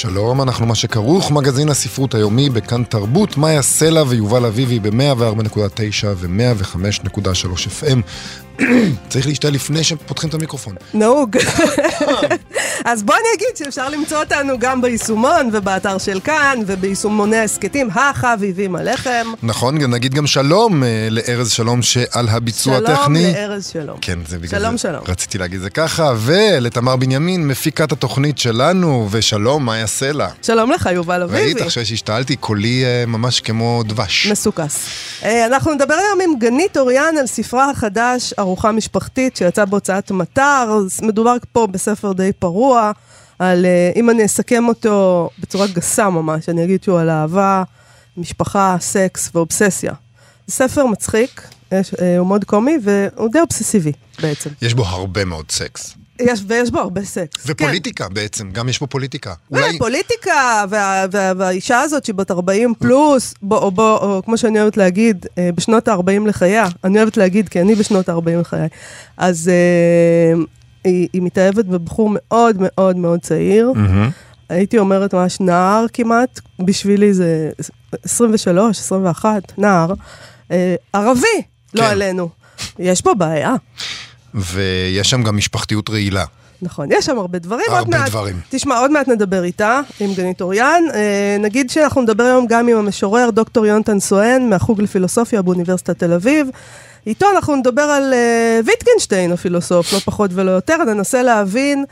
שלום, אנחנו מה שכרוך, מגזין הספרות היומי בכאן תרבות, מאיה סלע ויובל אביבי ב-104.9 ו-105.3 FM. צריך להשתעל לפני שפותחים את המיקרופון. נהוג. אז בוא אני אגיד שאפשר למצוא אותנו גם ביישומון ובאתר של כאן וביישומוני ההסכתים, החביבים עליכם. נכון, נגיד גם שלום אה, לארז שלום שעל הביצוע הטכני. שלום לארז שלום. כן, זה בגלל שלום, זה. שלום. רציתי להגיד זה ככה, ולתמר בנימין, מפיקת התוכנית שלנו, ושלום, מאיה סלע. שלום לך, יובל אביבי. ראית אחרי שהשתעלתי, קולי אה, ממש כמו דבש. מסוכס. אה, אנחנו נדבר היום עם גנית אוריאן על ספרה החדש, ארוחה משפחתית, שיצא בהוצאת מטר. מדובר פה בספר די פרוע, על, אה, אם אני אסכם אותו בצורה גסה ממש, אני אגיד שהוא על אהבה, משפחה, סקס ואובססיה. זה ספר מצחיק, יש, אה, הוא מאוד קומי והוא די אובססיבי בעצם. יש בו הרבה מאוד סקס. יש, ויש בו הרבה סקס. ופוליטיקה בעצם, גם יש פה פוליטיקה. אולי... פוליטיקה, וה, וה, והאישה הזאת שהיא בת 40 פלוס, בוא, או, בוא, או כמו שאני אוהבת להגיד, אה, בשנות ה-40 לחייה, אני אוהבת להגיד כי אני בשנות ה-40 לחיי, אז אה, היא, היא מתאהבת בבחור מאוד מאוד מאוד צעיר. הייתי אומרת ממש נער כמעט, בשבילי זה 23, 21, נער, אה, ערבי, לא כן. עלינו. יש פה בעיה. ויש שם גם משפחתיות רעילה. נכון, יש שם הרבה דברים. הרבה מעט, דברים. תשמע, עוד מעט נדבר איתה, עם גנית אוריאן. אה, נגיד שאנחנו נדבר היום גם עם המשורר דוקטור יונתן סואן, מהחוג לפילוסופיה באוניברסיטת תל אביב. איתו אנחנו נדבר על אה, ויטגנשטיין הפילוסוף, לא פחות ולא יותר, ננסה להבין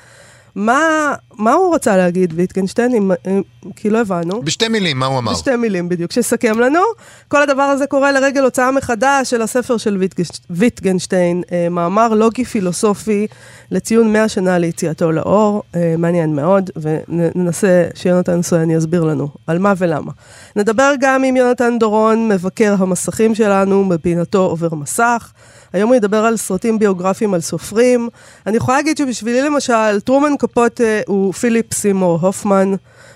מה, מה הוא רצה להגיד, ויטגנשטיין, אם, אם, כי לא הבנו. בשתי מילים, מה הוא אמר? בשתי מילים בדיוק, שיסכם לנו. כל הדבר הזה קורה לרגל הוצאה מחדש של הספר של ויטגנשטיין, אה, מאמר לוגי פילוסופי לציון 100 שנה ליציאתו לאור, אה, מעניין מאוד, וננסה שיונתן סואן יסביר לנו על מה ולמה. נדבר גם עם יונתן דורון, מבקר המסכים שלנו, בפינתו עובר מסך. היום הוא ידבר על סרטים ביוגרפיים על סופרים. אני יכולה להגיד שבשבילי למשל, טרומן קפוטה הוא פיליפ סימור הופמן,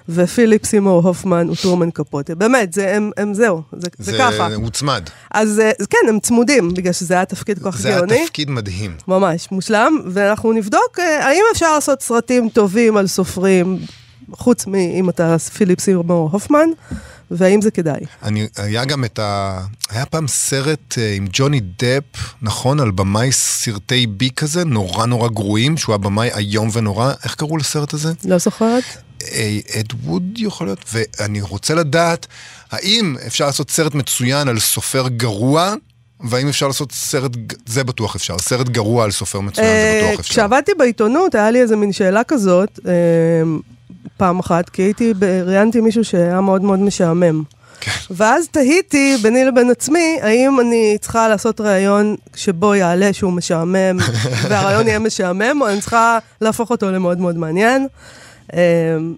ופיליפ סימור הופמן הוא טרומן קפוטה. באמת, זה, הם, הם זהו, זה, זה, זה ככה. זה הוצמד. אז אה, כן, הם צמודים, בגלל שזה היה תפקיד כל כך זה היה גאוני. תפקיד מדהים. ממש, מושלם, ואנחנו נבדוק אה, האם אפשר לעשות סרטים טובים על סופרים, חוץ מאם אתה פיליפ סימור הופמן, והאם זה כדאי. אני, היה גם את ה... היה פעם סרט אה, עם ג'וני דפ, נכון? על במאי סרטי בי כזה, נורא נורא גרועים, שהוא הבמאי איום ונורא. איך קראו לסרט הזה? לא זוכרת? אה, אד ווד יכול להיות? ואני רוצה לדעת, האם אפשר לעשות סרט מצוין על סופר גרוע? והאם אפשר לעשות סרט, זה בטוח אפשר, סרט גרוע על סופר מצוין, זה אה, בטוח אפשר. כשעבדתי בעיתונות, היה לי איזה מין שאלה כזאת, אה, פעם אחת, כי הייתי, ראיינתי מישהו שהיה מאוד מאוד משעמם. כן. ואז תהיתי ביני לבין עצמי, האם אני צריכה לעשות ראיון שבו יעלה שהוא משעמם, והראיון יהיה משעמם, או אני צריכה להפוך אותו למאוד מאוד מעניין. אה,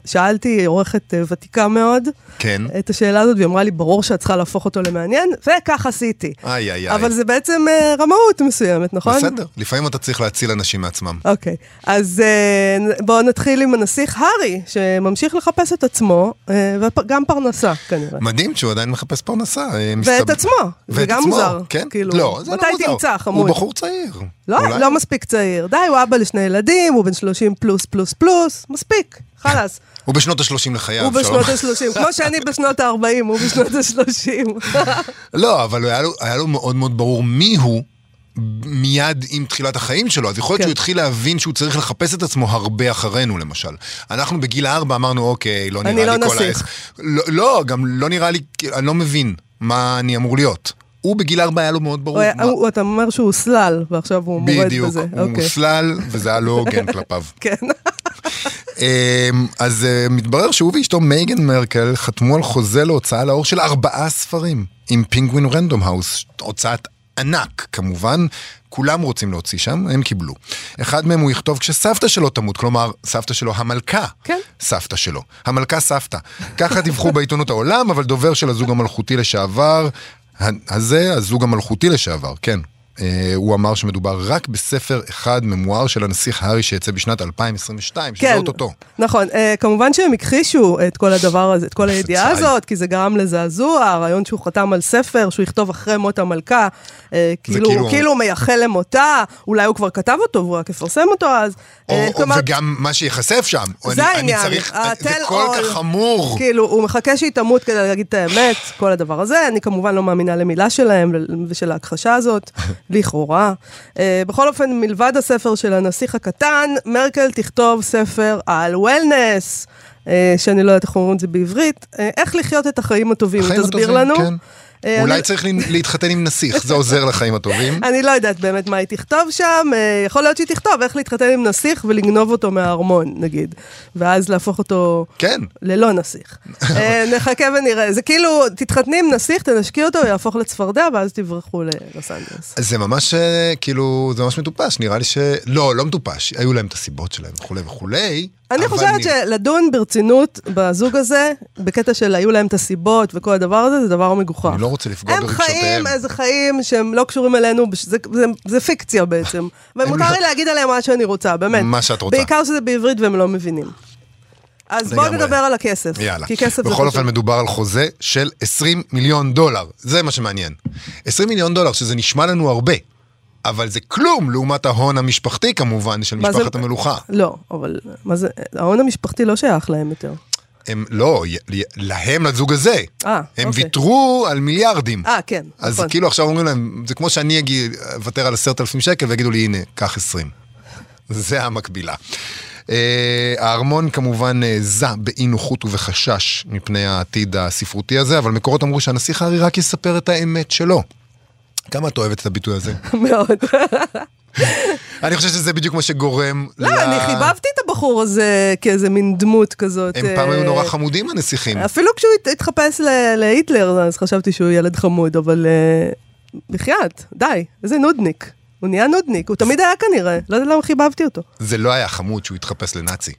שאלתי עורכת אה, ותיקה מאוד כן. את השאלה הזאת, והיא אמרה לי, ברור שאת צריכה להפוך אותו למעניין, וכך עשיתי. איי איי איי. אבל זה בעצם אה, רמאות מסוימת, נכון? בסדר, לפעמים אתה צריך להציל אנשים מעצמם. אוקיי, אז uh, בואו נתחיל עם הנסיך הארי, שממשיך לחפש את עצמו, וגם פרנסה כנראה. מדהים שהוא עדיין מחפש פרנסה. אה, ואת מסתבר- עצמו, זה ואת גם עצמו, מוזר. כן? כאילו, לא, זה לא מתי מוזר. תמצא, חמוד? הוא בחור צעיר. לא, אולי- לא מספיק צעיר. די, הוא אבא לשני ילדים, הוא בן 30 פלוס פלוס פלוס, מספיק, חלאס. הוא בשנות ה-30 לחייו. הוא שלום. בשנות ה-30, כמו שאני בשנות ה-40, הוא בשנות ה-30. לא, אבל היה לו, היה לו מאוד מאוד ברור מי הוא מיד עם תחילת החיים שלו, אז יכול להיות כן. שהוא התחיל להבין שהוא צריך לחפש את עצמו הרבה אחרינו, למשל. אנחנו בגיל הארבע אמרנו, אוקיי, לא אני נראה לא לי כל נסיך. העסק. לא, לא, גם לא נראה לי, אני לא מבין מה אני אמור להיות. הוא בגיל ארבע היה לו מאוד ברור. הוא מה- הוא- אתה אומר שהוא סלל, ועכשיו הוא מורד בדיוק, בזה. הוא אוקיי. מוסלל, וזה היה לא הוגן כלפיו. כן. אמ, אז אה, מתברר שהוא ואשתו מייגן מרקל חתמו על חוזה להוצאה לאור של ארבעה ספרים עם פינגווין רנדום האוס, הוצאת ענק כמובן, כולם רוצים להוציא שם, הם קיבלו. אחד מהם הוא יכתוב כשסבתא שלו תמות, כלומר, סבתא שלו המלכה. כן. סבתא שלו. המלכה סבתא. ככה דיווחו בעיתונות העולם, אבל דובר של הזוג המלכותי לשעבר, הזה, הזוג המלכותי לשעבר, כן. אה, הוא אמר שמדובר רק בספר אחד ממואר של הנסיך הארי שיצא בשנת 2022, שזה כן, אוטוטו. נכון. אה, כמובן שהם הכחישו את כל הדבר הזה, את כל הידיעה. הזאת, כי זה גרם לזעזוע, הרעיון שהוא חתם על ספר, שהוא יכתוב אחרי מות המלכה, אה, כאילו, כאילו- כאילו מייחל למותה, אולי הוא כבר כתב אותו והוא רק יפרסם אותו אז. או, כלומר, וגם מה שייחשף שם. זה אני, העניין, זה כל. כך חמור. כאילו, הוא מחכה שהיא תמות כדי להגיד את האמת, כל הדבר הזה. אני כמובן לא מאמינה למילה שלהם ושל ההכחשה הזאת, לכאורה. אה, בכל אופן, מלבד הספר של הנסיך הקטן, מרקל תכתוב ספר על וולנס, אה, שאני לא יודעת איך אומרים את זה בעברית, אה, איך לחיות את החיים הטובים. החיים תסביר הטובים, לנו. כן. אה, אולי אני- צריך לה- להתחתן עם נסיך, זה עוזר לחיים הטובים. אני לא יודעת באמת מה היא תכתוב שם, אה, יכול להיות שהיא תכתוב איך להתחתן עם נסיך ולגנוב אותו מהארמון, נגיד. ואז להפוך אותו כן. ללא נסיך. אה, נחכה ונראה. זה כאילו, תתחתני עם נסיך, תנשקי אותו, יהפוך לצפרדע, ואז תברחו ללוס אנגלס. זה ממש, כאילו, זה ממש מטופש, נראה לי ש... לא, לא מטופש, היו להם את הסיבות שלהם וכולי וכולי. אני חושבת נ- שלדון ברצינות בזוג הזה, בקטע של היו להם את הסיבות וכל הדבר הזה, זה דבר מגוחך. אני לא רוצה לפגוע הם ברגשותיהם. חיים איזה חיים שהם לא קשורים אלינו, זה, זה, זה פיקציה בעצם. ומותר לי להגיד עליהם מה שאני רוצה, באמת. מה שאת רוצה. בעיקר שזה בעברית והם לא מבינים. אז בואו. נדבר על הכסף. יאללה. כי כסף זה בכל חשוב. אופן מדובר על חוזה של 20 מיליון דולר, זה מה שמעניין. 20 מיליון דולר, שזה נשמע לנו הרבה, אבל זה כלום לעומת ההון המשפחתי כמובן של מה זה- משפחת המלוכה. לא, אבל מה זה, ההון המשפחתי לא שייך להם יותר. הם, לא, להם, לזוג הזה. אה, הם אוקיי. ויתרו על מיליארדים. אה, כן, אז נכון. כאילו עכשיו אומרים להם, זה כמו שאני אגיד, אוותר על עשרת אלפים שקל ויגידו לי, הנה, קח עשרים. זה המקבילה. אה, הארמון כמובן אה, זע באי נוחות ובחשש מפני העתיד הספרותי הזה, אבל מקורות אמרו שהנסיך הארי רק יספר את האמת שלו. כמה את אוהבת את הביטוי הזה? מאוד. אני חושב שזה בדיוק מה שגורם לא, אני חיבבתי את הבחור הזה כאיזה מין דמות כזאת. הם אה, פעם היו נורא חמודים הנסיכים. אפילו כשהוא הת- התחפש ל- להיטלר, אז חשבתי שהוא ילד חמוד, אבל אה, בחייאת, די, איזה נודניק. הוא נהיה נודניק, הוא תמיד היה כנראה, לא יודעת למה חיבבתי אותו. זה לא היה חמוד שהוא התחפש לנאצי.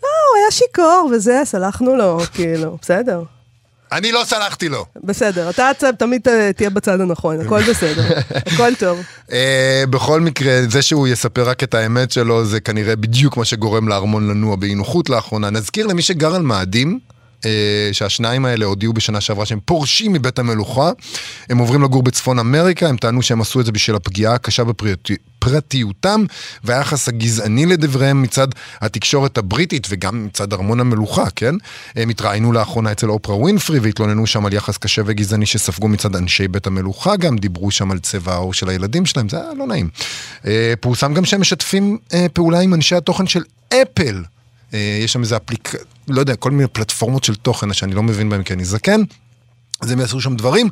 הוא היה שיכור וזה, סלחנו לו, כאילו, בסדר. אני לא סלחתי לו. בסדר, אתה צ- תמיד אה, תהיה בצד הנכון, הכל בסדר, הכל טוב. אה, בכל מקרה, זה שהוא יספר רק את האמת שלו, זה כנראה בדיוק מה שגורם לארמון לנוע באי נוחות לאחרונה. נזכיר למי שגר על מאדים, שהשניים האלה הודיעו בשנה שעברה שהם פורשים מבית המלוכה. הם עוברים לגור בצפון אמריקה, הם טענו שהם עשו את זה בשביל הפגיעה הקשה בפרטיותם, והיחס הגזעני לדבריהם מצד התקשורת הבריטית וגם מצד ארמון המלוכה, כן? הם התראיינו לאחרונה אצל אופרה ווינפרי והתלוננו שם על יחס קשה וגזעני שספגו מצד אנשי בית המלוכה גם, דיברו שם על צבע העור של הילדים שלהם, זה היה לא נעים. אה, פורסם גם שהם משתפים אה, פעולה עם אנשי התוכן של אפל. אה, יש שם איזה אפליק... לא יודע, כל מיני פלטפורמות של תוכן שאני לא מבין בהם כי אני זקן. אז הם יעשו שם דברים,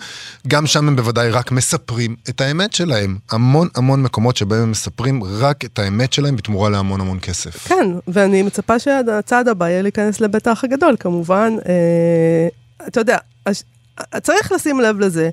גם שם הם בוודאי רק מספרים את האמת שלהם. המון המון מקומות שבהם הם מספרים רק את האמת שלהם בתמורה להמון המון כסף. כן, ואני מצפה שהצעד הבא יהיה להיכנס לבית האח הגדול, כמובן. אה, אתה יודע, הש- צריך לשים לב לזה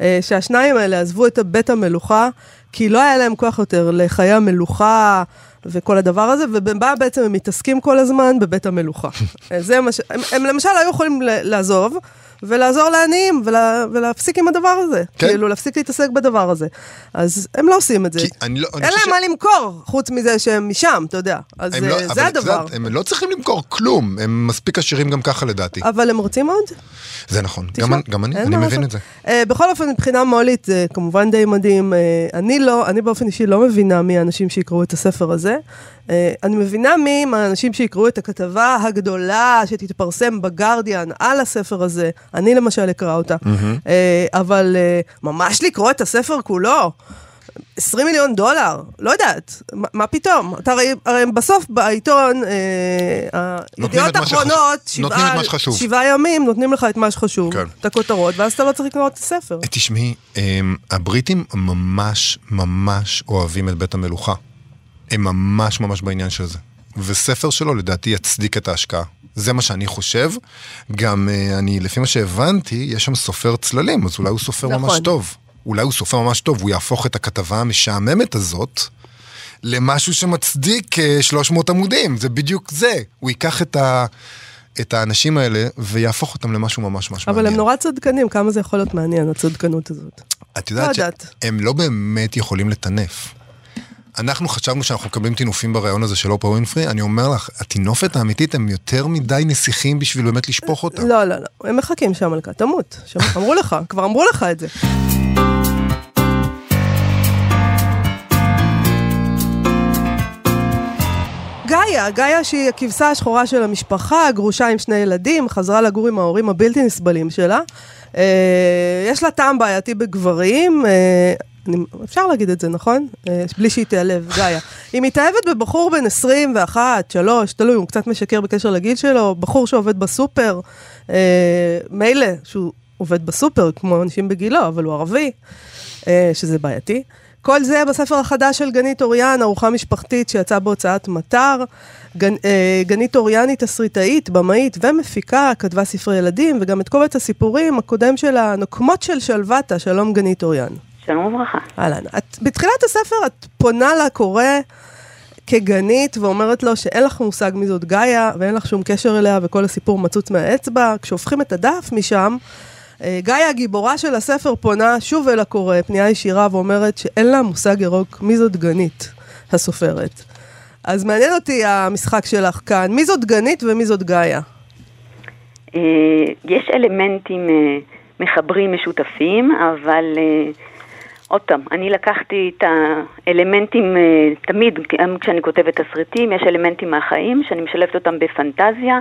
אה, שהשניים האלה עזבו את בית המלוכה, כי לא היה להם כוח יותר לחיי המלוכה. וכל הדבר הזה, ובה בעצם הם מתעסקים כל הזמן בבית המלוכה. זה מה ש... הם, הם למשל היו יכולים לעזוב, ולעזור לעניים, ולה, ולהפסיק עם הדבר הזה. כן. כאילו, להפסיק להתעסק בדבר הזה. אז הם לא עושים את זה. לא... אין להם מה למכור, חוץ מזה שהם משם, אתה יודע. אז הם אה, לא- זה אבל הדבר. יודעת, הם לא צריכים למכור כלום, הם מספיק עשירים גם ככה לדעתי. אבל הם רוצים עוד? זה נכון, תשמע, גם גם אני, אני מבין את. זה. Uh, בכל אופן, מבחינה מולית זה כמובן די מדהים. Uh, אני לא, אני באופן אישי לא מבינה מי האנשים שיקראו את הספר הזה. Uh, אני מבינה מי הם האנשים שיקראו את הכתבה הגדולה שתתפרסם בגרדיאן על הספר הזה. אני למשל אקרא אותה. Uh, אבל uh, ממש לקרוא את הספר כולו. 20 מיליון דולר, לא יודעת, מה, מה פתאום? אתה הרי, הרי בסוף בעיתון, אה, הידיעות. האחרונות, שבעה. שבעה ימים נותנים לך את מה שחשוב, כן. את הכותרות, ואז אתה לא צריך לקרוא את הספר. תשמעי, הבריטים ממש ממש אוהבים את בית המלוכה. הם ממש ממש בעניין של זה. וספר שלו לדעתי יצדיק את ההשקעה. זה מה שאני חושב. גם אה, אני, לפי מה שהבנתי, יש שם סופר צללים, אז אולי הוא סופר נכון. ממש טוב. אולי הוא סופר ממש טוב, הוא יהפוך את הכתבה המשעממת הזאת למשהו שמצדיק אה, 300 עמודים, זה בדיוק זה. הוא ייקח את ה... את האנשים האלה ויהפוך אותם למשהו ממש ממש אבל מעניין. הם נורא צדקנים, כמה זה יכול להיות מעניין, הצדקנות הזאת. את יודעת לא. שהם לא באמת יכולים לטנף. אנחנו חשבנו שאנחנו מקבלים טינופים ברעיון הזה של אופרה ווינפרי, אני אומר לך, הטינופת האמיתית הם יותר מדי נסיכים בשביל באמת לשפוך אותה. לא, לא, לא, הם מחכים שהמלכה תמות. אמרו לך, כבר אמרו לך את זה. גאיה, גאיה שהיא הכבשה השחורה של המשפחה, גרושה עם שני ילדים, חזרה לגור עם ההורים הבלתי נסבלים שלה. אה, יש לה טעם בעייתי בגברים, אה, אני, אפשר להגיד את זה, נכון? אה, בלי שהיא תיעלב, גאיה. היא מתאהבת בבחור בן 21, 3, תלוי, הוא קצת משקר בקשר לגיל שלו, בחור שעובד בסופר, אה, מילא שהוא עובד בסופר, כמו אנשים בגילו, אבל הוא ערבי, אה, שזה בעייתי. כל זה בספר החדש של גנית אוריאן, ארוחה משפחתית שיצאה בהוצאת מטר. גנ, אה, גנית אוריאן היא תסריטאית, במאית ומפיקה, כתבה ספרי ילדים, וגם את קובץ הסיפורים הקודם שלה, נוקמות של שלוותה, שלום גנית אוריאן. שלום וברכה. אהלן. את, בתחילת הספר את פונה לקורא כגנית ואומרת לו שאין לך מושג מי זאת גאיה ואין לך שום קשר אליה וכל הסיפור מצוץ מהאצבע. כשהופכים את הדף משם, אה, גאיה הגיבורה של הספר פונה שוב אל הקורא, פנייה ישירה ואומרת שאין לה מושג ירוק מי זאת גנית, הסופרת. אז מעניין אותי המשחק שלך כאן, מי זאת גנית ומי זאת גאיה? אה, יש אלמנטים אה, מחברים משותפים, אבל עוד פעם, אני לקחתי את האלמנטים, אה, תמיד, גם כשאני כותבת תסריטים, יש אלמנטים מהחיים שאני משלבת אותם בפנטזיה,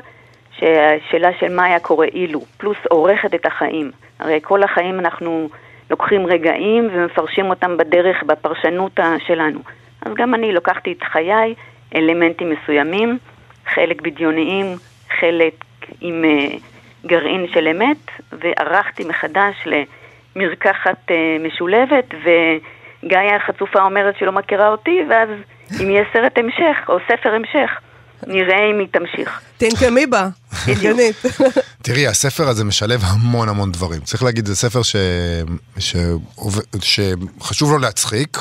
שהשאלה של מה היה קורה אילו, פלוס עורכת את החיים. הרי כל החיים אנחנו לוקחים רגעים ומפרשים אותם בדרך, בפרשנות שלנו. אז גם אני לקחתי את חיי, אלמנטים מסוימים, חלק בדיוניים, חלק עם uh, גרעין של אמת, וערכתי מחדש למרקחת uh, משולבת, וגאיה החצופה אומרת שהיא לא מכירה אותי, ואז אם יהיה סרט המשך, או ספר המשך, נראה אם היא תמשיך. תנקמי בה. תראי, הספר הזה משלב המון המון דברים. צריך להגיד, זה ספר ש... ש... שחשוב לו להצחיק,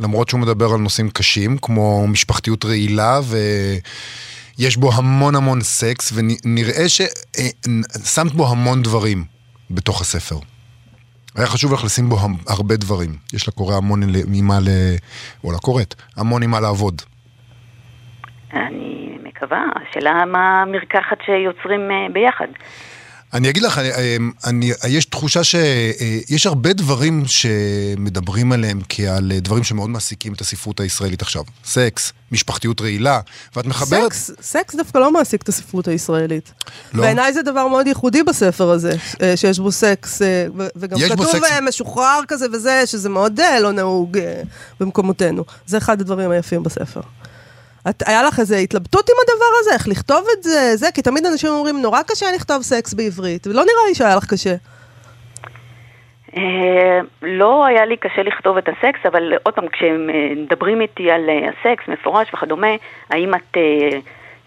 למרות שהוא מדבר על נושאים קשים, כמו משפחתיות רעילה, ויש בו המון המון סקס, ונראה ששמת בו המון דברים בתוך הספר. היה חשוב לך לשים בו הרבה דברים. יש לקורא המון עם מה ל... או לקוראת, המון עם מה לעבוד. אני מקווה, השאלה מה המרקחת שיוצרים אה, ביחד. אני אגיד לך, אני, אני, יש תחושה שיש הרבה דברים שמדברים עליהם כעל דברים שמאוד מעסיקים את הספרות הישראלית עכשיו. סקס, משפחתיות רעילה, ואת מחברת... סקס, סקס דווקא לא מעסיק את הספרות הישראלית. לא? בעיניי זה דבר מאוד ייחודי בספר הזה, שיש בו סקס, וגם כתוב סקס... משוחרר כזה וזה, שזה מאוד לא נהוג במקומותינו. זה אחד הדברים היפים בספר. את, היה לך איזו התלבטות עם הדבר הזה, איך לכתוב את זה, זה, כי תמיד אנשים אומרים, נורא קשה לכתוב סקס בעברית, ולא נראה לי שהיה לך קשה. לא היה לי קשה לכתוב את הסקס, אבל עוד פעם, כשמדברים איתי על הסקס מפורש וכדומה, האם את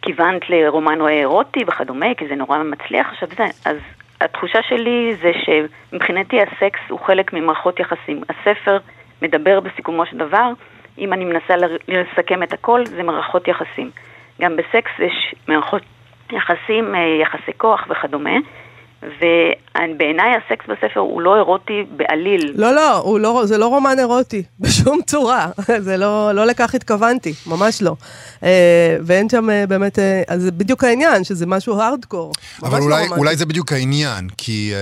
כיוונת לרומן אירוטי? וכדומה, כי זה נורא מצליח. עכשיו זה, אז התחושה שלי זה שמבחינתי הסקס הוא חלק ממערכות יחסים. הספר מדבר בסיכומו של דבר, אם אני מנסה לסכם את הכל, זה מערכות יחסים. גם בסקס יש מערכות יחסים, יחסי כוח וכדומה, ובעיניי הסקס בספר הוא לא אירוטי בעליל. לא, לא, לא זה לא רומן אירוטי, בשום צורה. זה לא, לא לכך התכוונתי, ממש לא. ואין שם באמת, אז זה בדיוק העניין, שזה משהו הארדקור. אבל אולי, לא אולי זה בדיוק העניין, כי,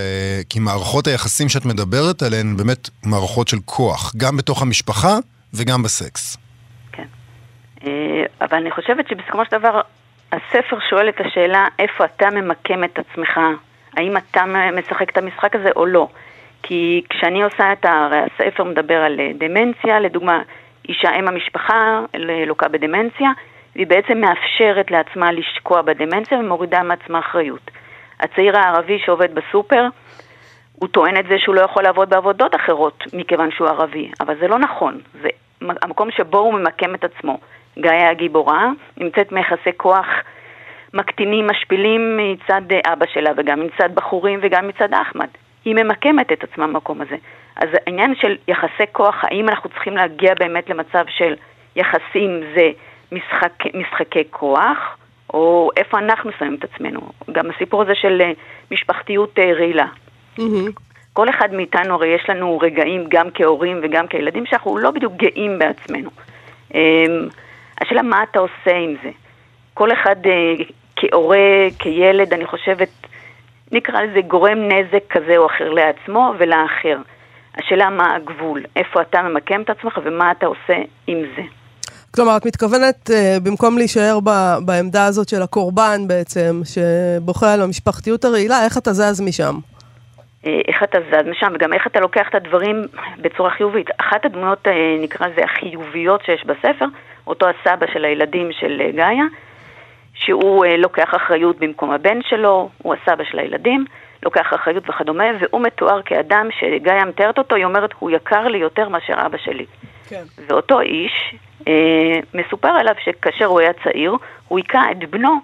כי מערכות היחסים שאת מדברת עליהן, באמת מערכות של כוח, גם בתוך המשפחה, וגם בסקס. כן. אבל אני חושבת שבסיכומו של דבר, הספר שואל את השאלה איפה אתה ממקם את עצמך, האם אתה משחק את המשחק הזה או לא. כי כשאני עושה את ה... הרי הספר מדבר על דמנציה, לדוגמה, אישה אם המשפחה לוקה בדמנציה, והיא בעצם מאפשרת לעצמה לשקוע בדמנציה ומורידה מעצמה אחריות. הצעיר הערבי שעובד בסופר, הוא טוען את זה שהוא לא יכול לעבוד בעבודות אחרות מכיוון שהוא ערבי, אבל זה לא נכון, זה המקום שבו הוא ממקם את עצמו. גאיה הגיבורה נמצאת מיחסי כוח מקטינים, משפילים מצד אבא שלה וגם מצד בחורים וגם מצד אחמד. היא ממקמת את עצמה במקום הזה. אז העניין של יחסי כוח, האם אנחנו צריכים להגיע באמת למצב של יחסים זה משחק, משחקי כוח, או איפה אנחנו שמים את עצמנו. גם הסיפור הזה של אה, משפחתיות אה, רעילה. מהמם. כל אחד מאיתנו, הרי יש לנו רגעים גם כהורים וגם כילדים שאנחנו לא בדיוק גאים בעצמנו. אמ, השאלה מה אתה עושה עם זה. כל אחד אה, כהורה, כילד, אני חושבת, נקרא לזה גורם נזק כזה או אחר לעצמו ולאחר. השאלה מה הגבול, איפה אתה ממקם את עצמך ומה אתה עושה עם זה. כלומר, את מתכוונת, אה, במקום להישאר ב, בעמדה הזאת של הקורבן בעצם, שבוכה על המשפחתיות הרעילה, איך אתה זז משם? אה, איך אתה זז משם, וגם איך אתה לוקח את הדברים בצורה חיובית. אחת הדמויות, אה, נקרא לזה, החיוביות שיש בספר, אותו הסבא של הילדים של אה, גאיה, שהוא לוקח אחריות במקום הבן שלו, הוא הסבא של הילדים, לוקח אחריות וכדומה, והוא מתואר כאדם שגאיה מתארת אותו, היא אומרת, הוא יקר לי יותר מאשר אבא שלי. כן. ואותו איש, אה, מסופר עליו שכאשר הוא היה צעיר, הוא היכה את בנו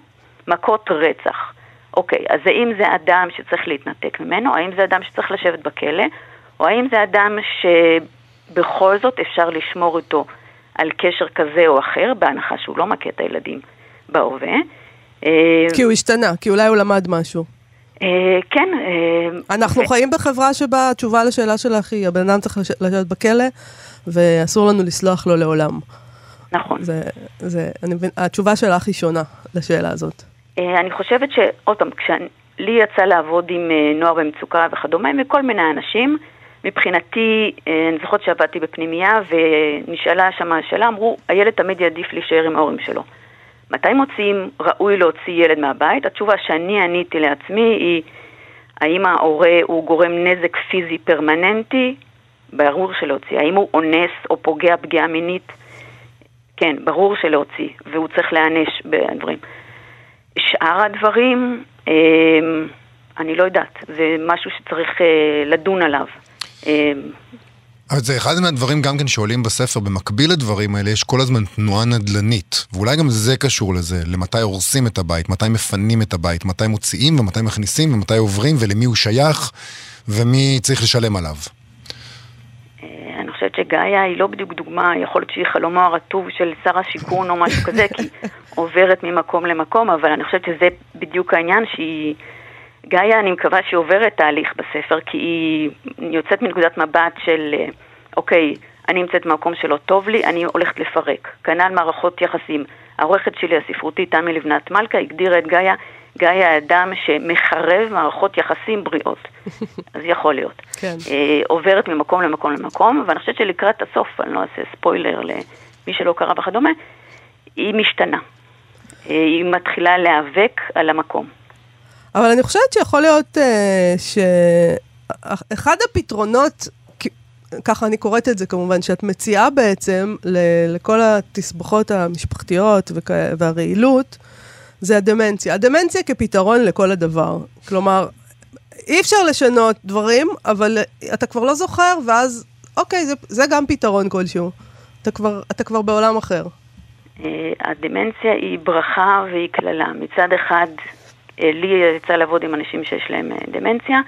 מכות רצח. אוקיי, אז האם זה אדם שצריך להתנתק ממנו? האם זה אדם שצריך לשבת בכלא? או האם זה אדם שבכל זאת אפשר לשמור איתו על קשר כזה או אחר, בהנחה שהוא לא מכה את הילדים בהווה? אה, כי הוא השתנה, כי אולי הוא למד משהו. אה, כן. אה, אנחנו חיים בחברה שבה התשובה לשאלה שלך היא, הבן אדם צריך לש- לשבת בכלא, ואסור לנו לסלוח לו לעולם. נכון. זה, זה, אני מבין, התשובה שלך היא שונה לשאלה הזאת. אה, אני חושבת שעוד פעם, כשלי יצא לעבוד עם אה, נוער במצוקה וכדומה, וכל מיני אנשים, מבחינתי, אה, אני זוכרת שעבדתי בפנימייה ונשאלה שם השאלה, אמרו, הילד תמיד יעדיף להישאר עם ההורים שלו. מתי מוצאים ראוי להוציא ילד מהבית? התשובה שאני עניתי לעצמי היא, האם ההורה הוא גורם נזק פיזי פרמננטי? ברור שלהוציא. האם הוא אונס או פוגע פגיעה מינית? כן, ברור שלהוציא, והוא צריך להיענש בדברים. שאר הדברים, אה, אני לא יודעת, זה משהו שצריך אה, לדון עליו. אה, אבל זה אחד מהדברים גם כן שעולים בספר, במקביל לדברים האלה יש כל הזמן תנועה נדל"נית, ואולי גם זה קשור לזה, למתי הורסים את הבית, מתי מפנים את הבית, מתי מוציאים ומתי מכניסים ומתי עוברים ולמי הוא שייך ומי צריך לשלם עליו. אה, אני חושבת שגאיה היא לא בדיוק דוגמה, יכול להיות שהיא חלומו הרטוב של שר השיכון או משהו כזה, כי היא עוברת ממקום למקום, אבל אני חושבת שזה בדיוק העניין שהיא... גאיה, אני מקווה שהיא עוברת תהליך בספר, כי היא יוצאת מנקודת מבט של, אה, אוקיי, אני נמצאת במקום שלא טוב לי, אני הולכת לפרק. כנ"ל מערכות יחסים. העורכת שלי, הספרותית, תמי לבנת מלכה, הגדירה את גאיה, גאיה האדם שמחרב מערכות יחסים בריאות. אז יכול להיות. כן. אה, עוברת ממקום למקום למקום, ואני חושבת שלקראת הסוף, אני לא אעשה ספוילר למי שלא קרא וכדומה, היא משתנה. אה, היא מתחילה להיאבק על המקום. אבל אני חושבת שיכול להיות אה, שאחד הפתרונות, ככה אני קוראת את זה כמובן, שאת מציעה בעצם ל- לכל התסבוכות המשפחתיות וכ- והרעילות, זה הדמנציה. הדמנציה כפתרון לכל הדבר. כלומר, אי אפשר לשנות דברים, אבל אתה כבר לא זוכר, ואז, אוקיי, זה, זה גם פתרון כלשהו. אתה כבר, אתה כבר בעולם אחר. אה, הדמנציה היא ברכה והיא קללה. מצד אחד, אה, לי יצא לעבוד עם אנשים שיש להם אה, דמנציה,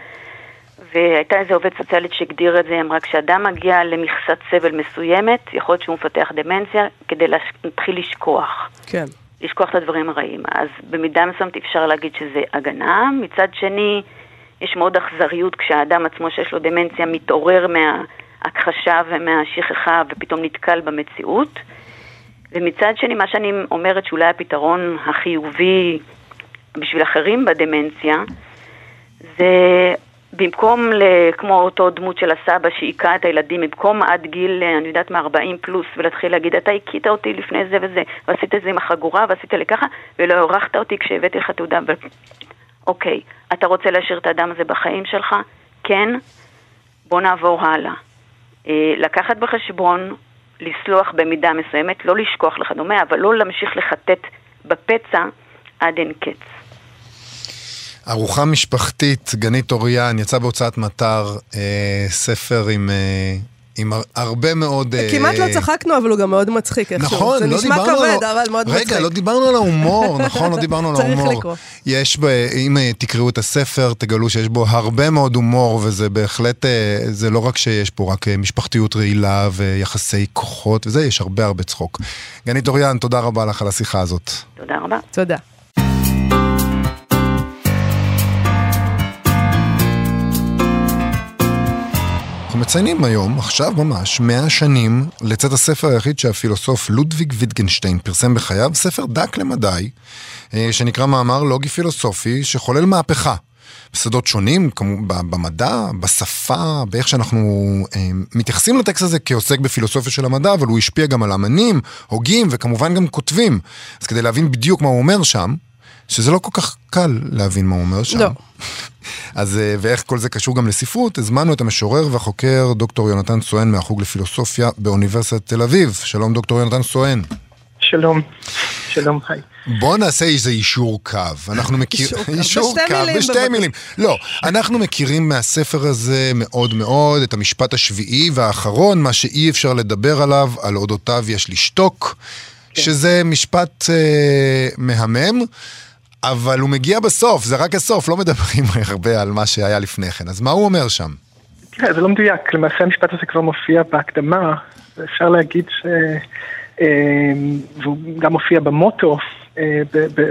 והייתה איזו עובדת סוציאלית שהגדירה את זה, אמרה, כשאדם מגיע למכסת סבל מסוימת, יכול להיות שהוא מפתח דמנציה כדי להתחיל לשכוח. כן. לשכוח את הדברים הרעים. אז במידה מסוימת אפשר להגיד שזה הגנה. מצד שני, יש מאוד אכזריות כשהאדם עצמו שיש לו דמנציה מתעורר מההכחשה ומהשכחה ופתאום נתקל במציאות. ומצד שני, מה שאני אומרת שאולי הפתרון החיובי בשביל אחרים בדמנציה, זה במקום, כמו אותו דמות של הסבא שהיכה את הילדים, במקום עד גיל, אני יודעת מה, 40 פלוס, ולהתחיל להגיד, אתה הכית אותי לפני זה וזה, ועשית את זה עם החגורה, ועשית לי ככה, ולא הערכת אותי כשהבאתי לך תעודה. ו... אוקיי, אתה רוצה להשאיר את האדם הזה בחיים שלך? כן, בוא נעבור הלאה. אה, לקחת בחשבון, לסלוח במידה מסוימת, לא לשכוח וכדומה, אבל לא להמשיך לחטט בפצע עד אין קץ. ארוחה משפחתית, גנית אוריאן, יצא בהוצאת מטר, אה, ספר עם, אה, עם הר- הרבה מאוד... אה, כמעט לא צחקנו, אבל הוא גם מאוד מצחיק איכשהו. נכון, זה לא נשמע דיברנו כבד, על... אבל מאוד מצחיק. רגע, לא דיברנו על ההומור, נכון, לא דיברנו על צריך ההומור. לקרוא. יש, ב... אם אה, תקראו את הספר, תגלו שיש בו הרבה מאוד הומור, וזה בהחלט, אה, זה לא רק שיש פה רק משפחתיות רעילה ויחסי כוחות וזה, יש הרבה הרבה צחוק. גנית אוריאן, תודה רבה לך על השיחה הזאת. תודה רבה. תודה. מציינים היום, עכשיו ממש, מאה שנים לצאת הספר היחיד שהפילוסוף לודוויג ויטגנשטיין פרסם בחייו, ספר דק למדי, אה, שנקרא מאמר לוגי פילוסופי, שחולל מהפכה. בשדות שונים, במדע, בשפה, באיך שאנחנו אה, מתייחסים לטקסט הזה כעוסק בפילוסופיה של המדע, אבל הוא השפיע גם על אמנים, הוגים וכמובן גם כותבים. אז כדי להבין בדיוק מה הוא אומר שם, שזה לא כל כך קל להבין מה הוא אומר שם. לא. אז אה, ואיך כל זה קשור גם לספרות, הזמנו את המשורר והחוקר דוקטור יונתן סואן מהחוג לפילוסופיה באוניברסיטת תל אביב. שלום דוקטור יונתן סואן. שלום, שלום, היי. בוא נעשה איזה יישור קו. אנחנו מכירים... יישור קו. בשתי מילים, בשתי. מילים. לא, אנחנו מכירים מהספר הזה מאוד מאוד את המשפט השביעי והאחרון, מה שאי אפשר לדבר עליו, על אודותיו יש לשתוק, כן. שזה משפט אה, מהמם. אבל הוא מגיע בסוף, זה רק הסוף, לא מדברים הרבה על מה שהיה לפני כן. אז מה הוא אומר שם? תראה, זה לא מדויק, למעשה המשפט הזה כבר מופיע בהקדמה, ואפשר להגיד ש... אה, והוא גם מופיע במוטו אה,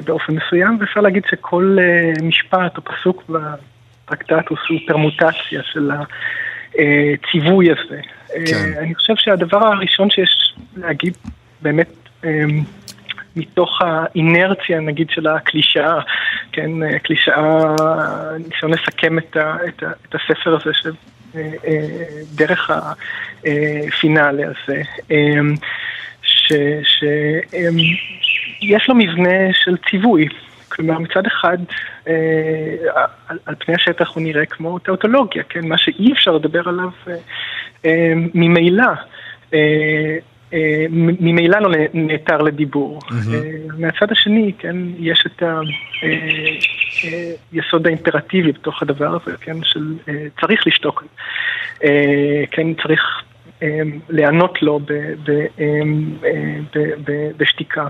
באופן מסוים, ואפשר להגיד שכל אה, משפט או פסוק בטרקטטוס הוא פרמוטציה של הציווי הזה. כן. אני חושב שהדבר הראשון שיש להגיד באמת מתוך האינרציה נגיד של הקלישאה, כן, הקלישאה, ניסיון לסכם את, ה, את, ה, את הספר הזה ש, אה, אה, דרך הפינאלה הזה, אה, שיש לו מבנה של ציווי. כלומר, מצד אחד, אה, על, על פני השטח הוא נראה כמו טאוטולוגיה, כן? מה שאי אפשר לדבר עליו אה, ממילא. ממילא לא נעתר לדיבור. אה, מהצד השני, כן, יש את היסוד האימפרטיבי בתוך הדבר הזה, כן, של אה, צריך לשתוק, אה, כן, צריך אה, להיענות לו אה, בשתיקה.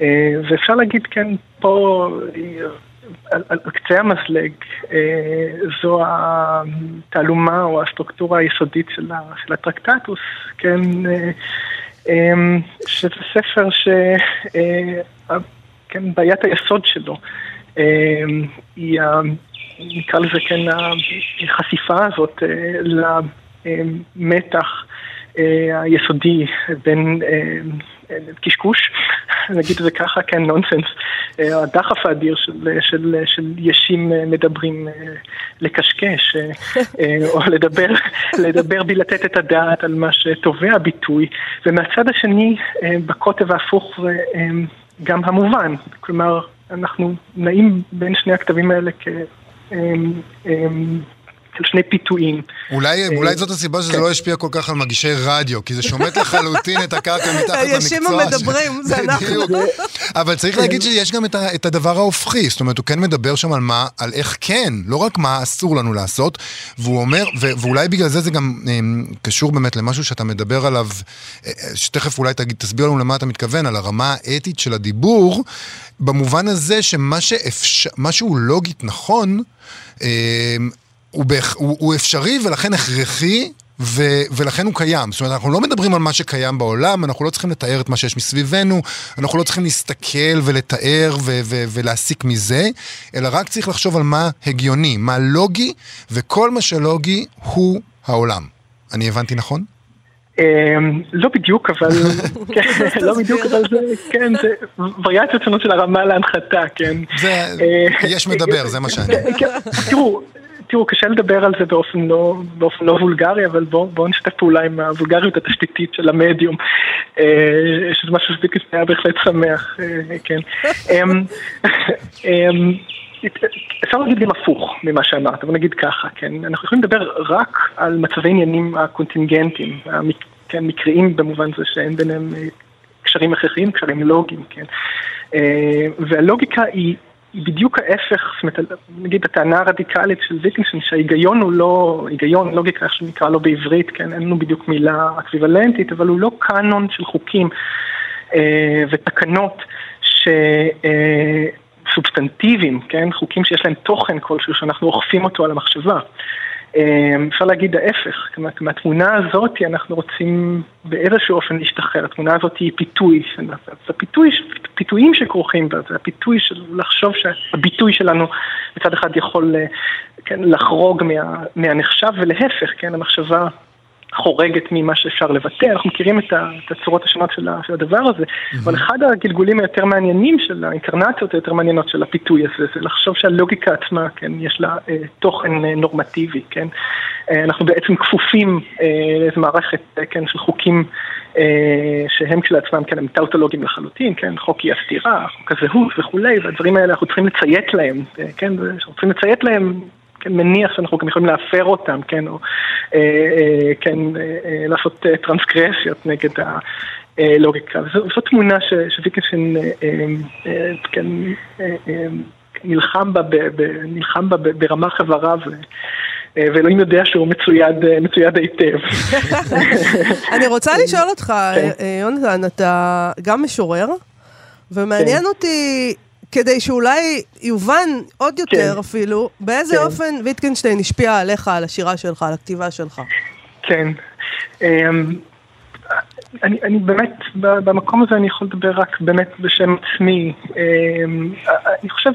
אה, ואפשר להגיד, כן, פה... אה, על, על קצה המזלג, אה, זו התעלומה או הסטרוקטורה היסודית של, ה, של הטרקטטוס, כן, אה, אה, שזה ספר ש... אה, כן, היסוד שלו אה, היא, נקרא לזה, כן, החשיפה הזאת אה, למתח אה, היסודי בין אה, קשקוש, נגיד את זה ככה, כן, נונסנס, אה, הדחף האדיר של, של, של ישים אה, מדברים אה, לקשקש, או לדבר, לדבר בלי לתת את הדעת על מה שתובע ביטוי, ומהצד השני, בקוטב ההפוך גם המובן, כלומר, אנחנו נעים בין שני הכתבים האלה כ... אה, אה, של שני פיתויים. אולי, אולי זאת הסיבה שזה כן. לא השפיע כל כך על מגישי רדיו, כי זה שומט לחלוטין את הקרקע מתחת למקצוע. הישים המדברים, זה אנחנו. אבל צריך להגיד שיש גם את, ה, את הדבר ההופכי, זאת אומרת, הוא כן מדבר שם על מה, על איך כן, לא רק מה אסור לנו לעשות, והוא אומר, ו, ואולי בגלל זה זה גם אמ, קשור באמת למשהו שאתה מדבר עליו, אה, אה, שתכף אולי תגיד, תסביר לנו למה אתה מתכוון, על הרמה האתית של הדיבור, במובן הזה שמה שאפשר, מה שהוא לוגית נכון, אמ, הוא, בהכ... הוא, הוא אפשרי ולכן הכרחי ו... ולכן הוא קיים. זאת אומרת, אנחנו לא מדברים על מה שקיים בעולם, אנחנו לא צריכים לתאר את מה שיש מסביבנו, אנחנו לא צריכים להסתכל ולתאר ו... ו... ולהסיק מזה, אלא רק צריך לחשוב על מה הגיוני, מה לוגי, וכל מה שלוגי הוא העולם. אני הבנתי נכון? אמ, לא בדיוק, אבל, כן, לא בדיוק, אבל זה, כן, זה וריאציות שונות של הרמה להנחתה, כן. זה, אה, יש מדבר, זה מה שאני. כן, תראו, תראו, קשה לדבר על זה באופן לא, באופן לא וולגרי, אבל בואו בוא נשתף פעולה עם הוולגריות התשתיתית של המדיום, אה, שזה משהו שוויקס היה בהחלט שמח, אה, כן. אמ, אמ, אפשר להגיד גם הפוך ממה שאמרת, בוא נגיד ככה, כן, אנחנו יכולים לדבר רק על מצבי עניינים הקונטינגנטיים, כן, מקריים במובן זה שאין ביניהם אה, קשרים הכרחיים, קשרים לוגיים, כן, והלוגיקה היא בדיוק ההפך, זאת אומרת, נגיד הטענה הרדיקלית של ויטינגשטיין, שההיגיון הוא לא, היגיון, לוגיקה, איך שנקרא לו בעברית, כן, אין לנו בדיוק מילה אקוויוולנטית, אבל הוא לא קאנון של חוקים אה, ותקנות ש... אה, סובסטנטיביים, כן? חוקים שיש להם תוכן כלשהו שאנחנו אוכפים אותו על המחשבה. אה, אפשר להגיד ההפך, כלומר, מהתמונה הזאת אנחנו רוצים באיזשהו אופן להשתחרר, התמונה הזאת היא פיתוי, זה פיתוי, פיתויים שכרוכים בה, זה הפיתוי של לחשוב שהביטוי שלנו מצד אחד יכול כן, לחרוג מה, מהנחשב ולהפך, כן, המחשבה חורגת ממה שאפשר לבטא, אנחנו מכירים את הצורות השונות של הדבר הזה, אבל אחד הגלגולים היותר מעניינים של האינקרנציות היותר מעניינות של הפיתוי הזה, זה לחשוב שהלוגיקה עצמה, כן, יש לה אה, תוכן אה, נורמטיבי, כן, אה, אנחנו בעצם כפופים אה, לאיזו מערכת, אה, כן, של חוקים אה, שהם כשלעצמם, כן, הם טאוטולוגיים לחלוטין, כן, חוק אי הסתירה, חוק הזהות וכולי, והדברים האלה אנחנו צריכים לציית להם, אה, כן, אנחנו צריכים לציית להם מניח שאנחנו גם יכולים להפר אותם, כן, או אה, אה, כן, אה, אה, לעשות אה, טרנסגרסיות נגד הלוגיקה. וזו, וזו תמונה ש, שוויקנשטיין אה, אה, כן, אה, אה, נלחם בה, ב, ב, נלחם בה ב, ברמה חברה. אה, ואלוהים יודע שהוא מצויד, אה, מצויד היטב. אני רוצה לשאול אותך, כן. אה, יונתן, אתה גם משורר, ומעניין כן. אותי, כדי שאולי יובן עוד יותר כן. אפילו, באיזה כן. אופן ויטקנשטיין השפיע עליך, על השירה שלך, על הכתיבה שלך. כן. אמ, אני, אני באמת, במקום הזה אני יכול לדבר רק באמת בשם עצמי. אמ, אני חושב,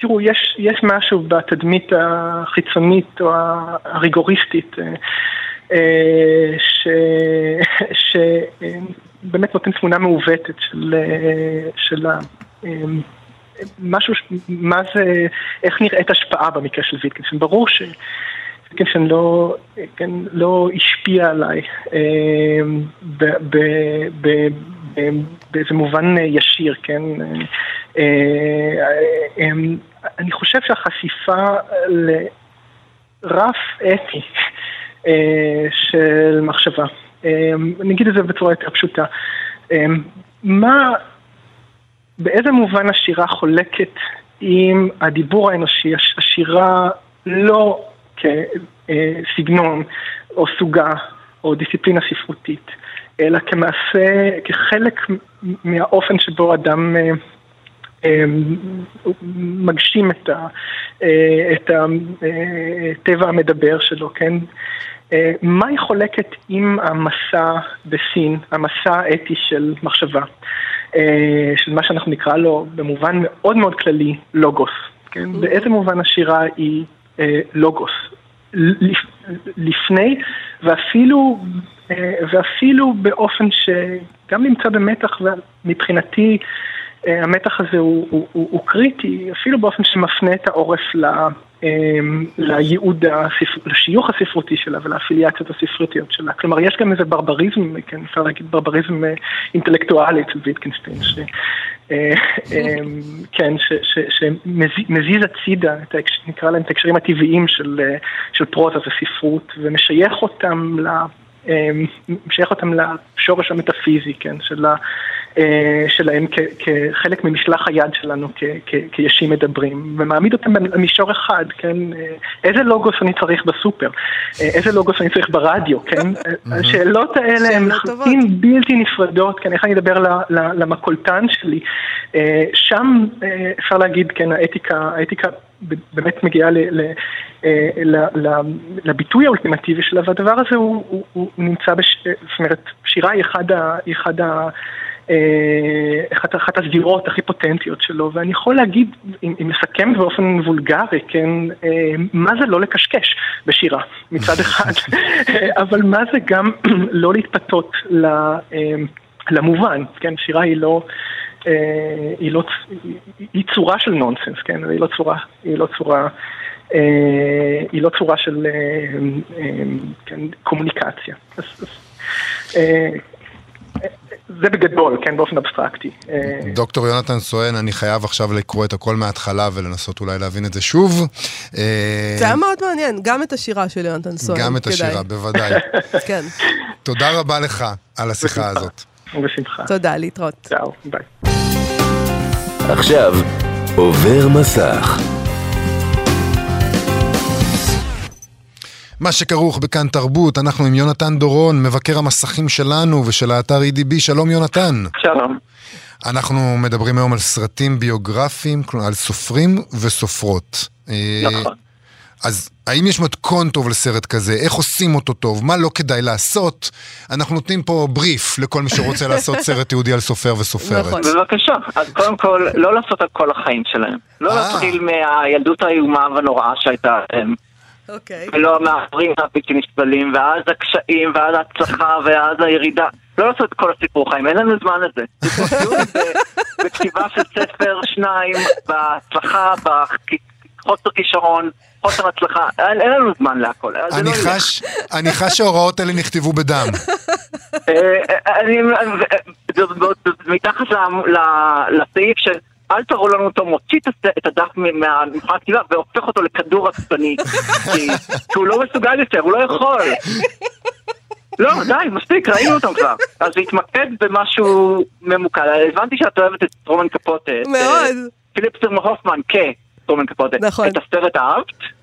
תראו, יש, יש משהו בתדמית החיצונית או הריגוריסטית אה, אה, ש, שבאמת נותן תמונה מעוותת של, של ה... אמ, משהו, מה זה, איך נראית השפעה במקרה של ויטקינשטיין. ברור ש... ויטקינשטיין לא, כן, לא השפיע עליי ב, באיזה מובן ישיר, כן? אה, אה, אני חושב שהחשיפה לרף אתי אה, של מחשבה, אגיד את זה בצורה יותר פשוטה, מה, באיזה מובן השירה חולקת עם הדיבור האנושי, הש- השירה לא כסגנון או סוגה או דיסציפלינה ספרותית, אלא כמעשה, כחלק מהאופן שבו אדם אה, אה, מגשים את ה- אה, את הטבע המדבר שלו, כן? מה היא חולקת עם המסע בסין, המסע האתי של מחשבה, של מה שאנחנו נקרא לו במובן מאוד מאוד כללי לוגוס, כן? באיזה מובן השירה היא אה, לוגוס? לפ- לפני ואפילו, אה, ואפילו באופן שגם נמצא במתח ומבחינתי אה, המתח הזה הוא, הוא, הוא, הוא קריטי, אפילו באופן שמפנה את העורף ל, אה, לייעוד, הספר, לשיוך הספרותי שלה ולאפיליאציות הספרותיות שלה. כלומר, יש גם איזה ברבריזם, כן, אפשר להגיד ברבריזם אה, אינטלקטואלי אצל ויטקינשטיין, ש, אה, אה, כן, שמזיז הצידה, את ההקש, נקרא להם את ההקשרים הטבעיים של, אה, של פרוזה וספרות, ומשייך אותם ל... אה, משייך אותם לשורש המטאפיזי, כן, של ה... אה, שלהם כ- כחלק ממשלח היד שלנו כ- כ- כישים מדברים, ומעמיד אותם במישור אחד, כן? אה, איזה לוגוס אני צריך בסופר? אה, איזה לוגוס אני צריך ברדיו, כן? השאלות האלה הן לחלוטין בלתי נפרדות, כן? איך אני אדבר ל- ל- למקולטן שלי? שם אפשר להגיד, כן, האתיקה, האתיקה ב- באמת מגיעה ל- ל- ל- ל- לביטוי האולטימטיבי שלה, והדבר הזה הוא, הוא, הוא נמצא, בש... זאת אומרת, שירה היא אחד ה... היא אחד ה... אה, אחת, אחת הזירות הכי פוטנטיות שלו, ואני יכול להגיד, אם, אם מסכם באופן וולגרי, כן, אה, מה זה לא לקשקש בשירה מצד אחד, אבל מה זה גם לא להתפתות ל, אה, למובן, כן, שירה היא לא... אה, היא לא, היא צורה של נונסנס, כן, היא לא צורה, היא לא צורה, אה, היא לא צורה של אה, אה, כן, קומוניקציה. אז, אז, אה, זה בגדול, כן, באופן אבסטרקטי. אה, דוקטור יונתן סואן, אני חייב עכשיו לקרוא את הכל מההתחלה ולנסות אולי להבין את זה שוב. אה, זה היה מאוד מעניין, גם את השירה של יונתן סואן. גם את. השירה, בוודאי. כן, תודה רבה לך על השיחה. הזאת. בשמחה. תודה, להתראות. צאו, ביי. עכשיו עובר מסך. מה שכרוך בכאן תרבות, אנחנו עם יונתן דורון, מבקר המסכים שלנו ושל האתר EDB. שלום יונתן. שלום. אנחנו מדברים היום על סרטים ביוגרפיים, כלומר על סופרים וסופרות. אה, נכון. אז האם יש מתכון טוב לסרט כזה? איך עושים אותו טוב? מה לא כדאי לעשות? אנחנו נותנים פה בריף לכל מי שרוצה לעשות סרט יהודי על סופר וסופרת. נכון. בבקשה. אז קודם כל, לא לעשות על כל החיים שלהם. לא אה. להתחיל מהילדות האיומה והנוראה שהייתה להם. אוקיי. ולא המעברים הבלתי נסבלים, ואז הקשיים, ואז ההצלחה, ואז הירידה. לא לעשות את כל הסיפור חיים, אין לנו זמן לזה. תתמקדו בכתיבה של ספר, שניים, בהצלחה, בחוסר כישרון, חוסר הצלחה, אין, לנו זמן להכל. אני לא. חש, אני חש שההוראות האלה נכתבו בדם. מתחת לסעיף של אל תראו לנו אותו מוציא את הדף מהמבחן הכתיבה והופך אותו לכדור עצבני. כי הוא לא מסוגל יותר, הוא לא יכול. לא, די, מספיק, ראינו אותם כבר. אז להתמקד במשהו ממוקד. הבנתי שאת אוהבת את טרומן קפוטה. מאוד. אה, פיליפ סרמה הופמן כטרומן קפוטה. נכון. את הסרט אהבת?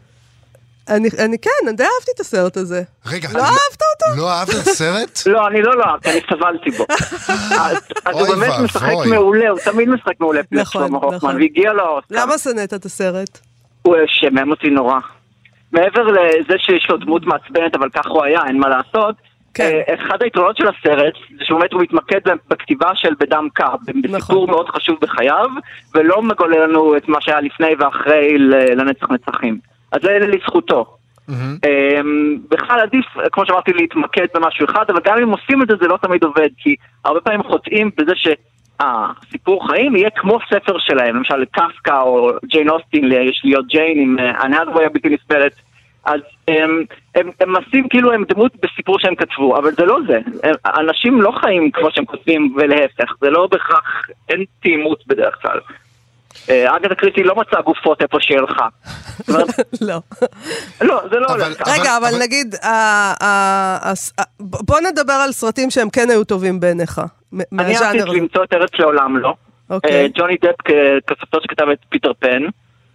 אני, אני כן, אני די אהבתי את הסרט הזה. רגע, לא אהבת אותו? לא אהבת את הסרט? לא, אני לא לא אהבתי, אני סבלתי בו. אז הוא באמת משחק. מעולה, הוא תמיד משחק מעולה, נכון, נכון. והגיע לו האוסקר. למה שנאת את הסרט? הוא שמם אותי נורא. מעבר לזה שיש לו דמות מעצבנת, אבל כך הוא היה, אין מה לעשות. כן. אה, אחד היתרונות של הסרט, זה שבאמת הוא מתמקד בכתיבה של בדם קר, בסיפור נכון. מאוד חשוב בחייו, ולא מגולל לנו את מה שהיה לפני ואחרי ל- לנצח נצחים. אז זה לזכותו. אמ, בכלל עדיף, כמו שאמרתי, להתמקד במשהו אחד, אבל גם אם עושים את זה, זה לא תמיד עובד, כי הרבה פעמים חוטאים בזה שהסיפור חיים יהיה כמו ספר שלהם, למשל קפקא או ג'יין אוסטין, יש להיות ג'יין עם הנהדווי הבלתי נסבלת. אז הם, הם, הם עושים כאילו הם דמות בסיפור שהם כתבו, אבל זה לא זה. הם, אנשים לא חיים כמו שהם כותבים ולהפך, זה לא בהכרח, אין תאימות בדרך כלל. אה, אגב הקריטי לא מצא גופות איפה שהיא הלכה. זאת אומרת, לא. לא, זה לא הולך ככה. רגע, אבל נגיד, בוא נדבר על סרטים שהם כן היו טובים בעיניך, אני הזה. למצוא את ארץ לעולם לא. אוקיי. אה, ג'וני דפ כ- כסופר שכתב את פיטר פן,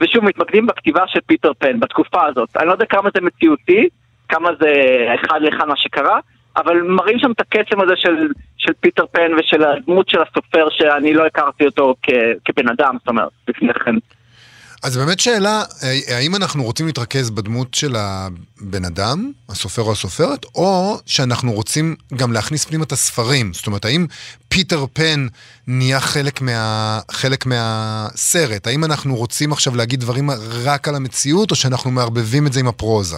ושוב מתמקדים בכתיבה של פיטר פן בתקופה הזאת. אני לא יודע כמה זה מציאותי, כמה זה אחד לאחד מה שקרה, אבל מראים שם את הקסם הזה של, של פיטר פן ושל הדמות של הסופר שאני לא הכרתי אותו כ, כבן אדם, זאת אומרת, לפני כן. אז באמת שאלה, אה, האם אנחנו רוצים להתרכז בדמות של הבן אדם, הסופר או הסופרת, או שאנחנו רוצים גם להכניס פנימה את הספרים? זאת אומרת, האם פיטר פן נהיה חלק, מה, חלק מהסרט? האם אנחנו רוצים עכשיו להגיד דברים רק על המציאות, או שאנחנו מערבבים את זה עם הפרוזה?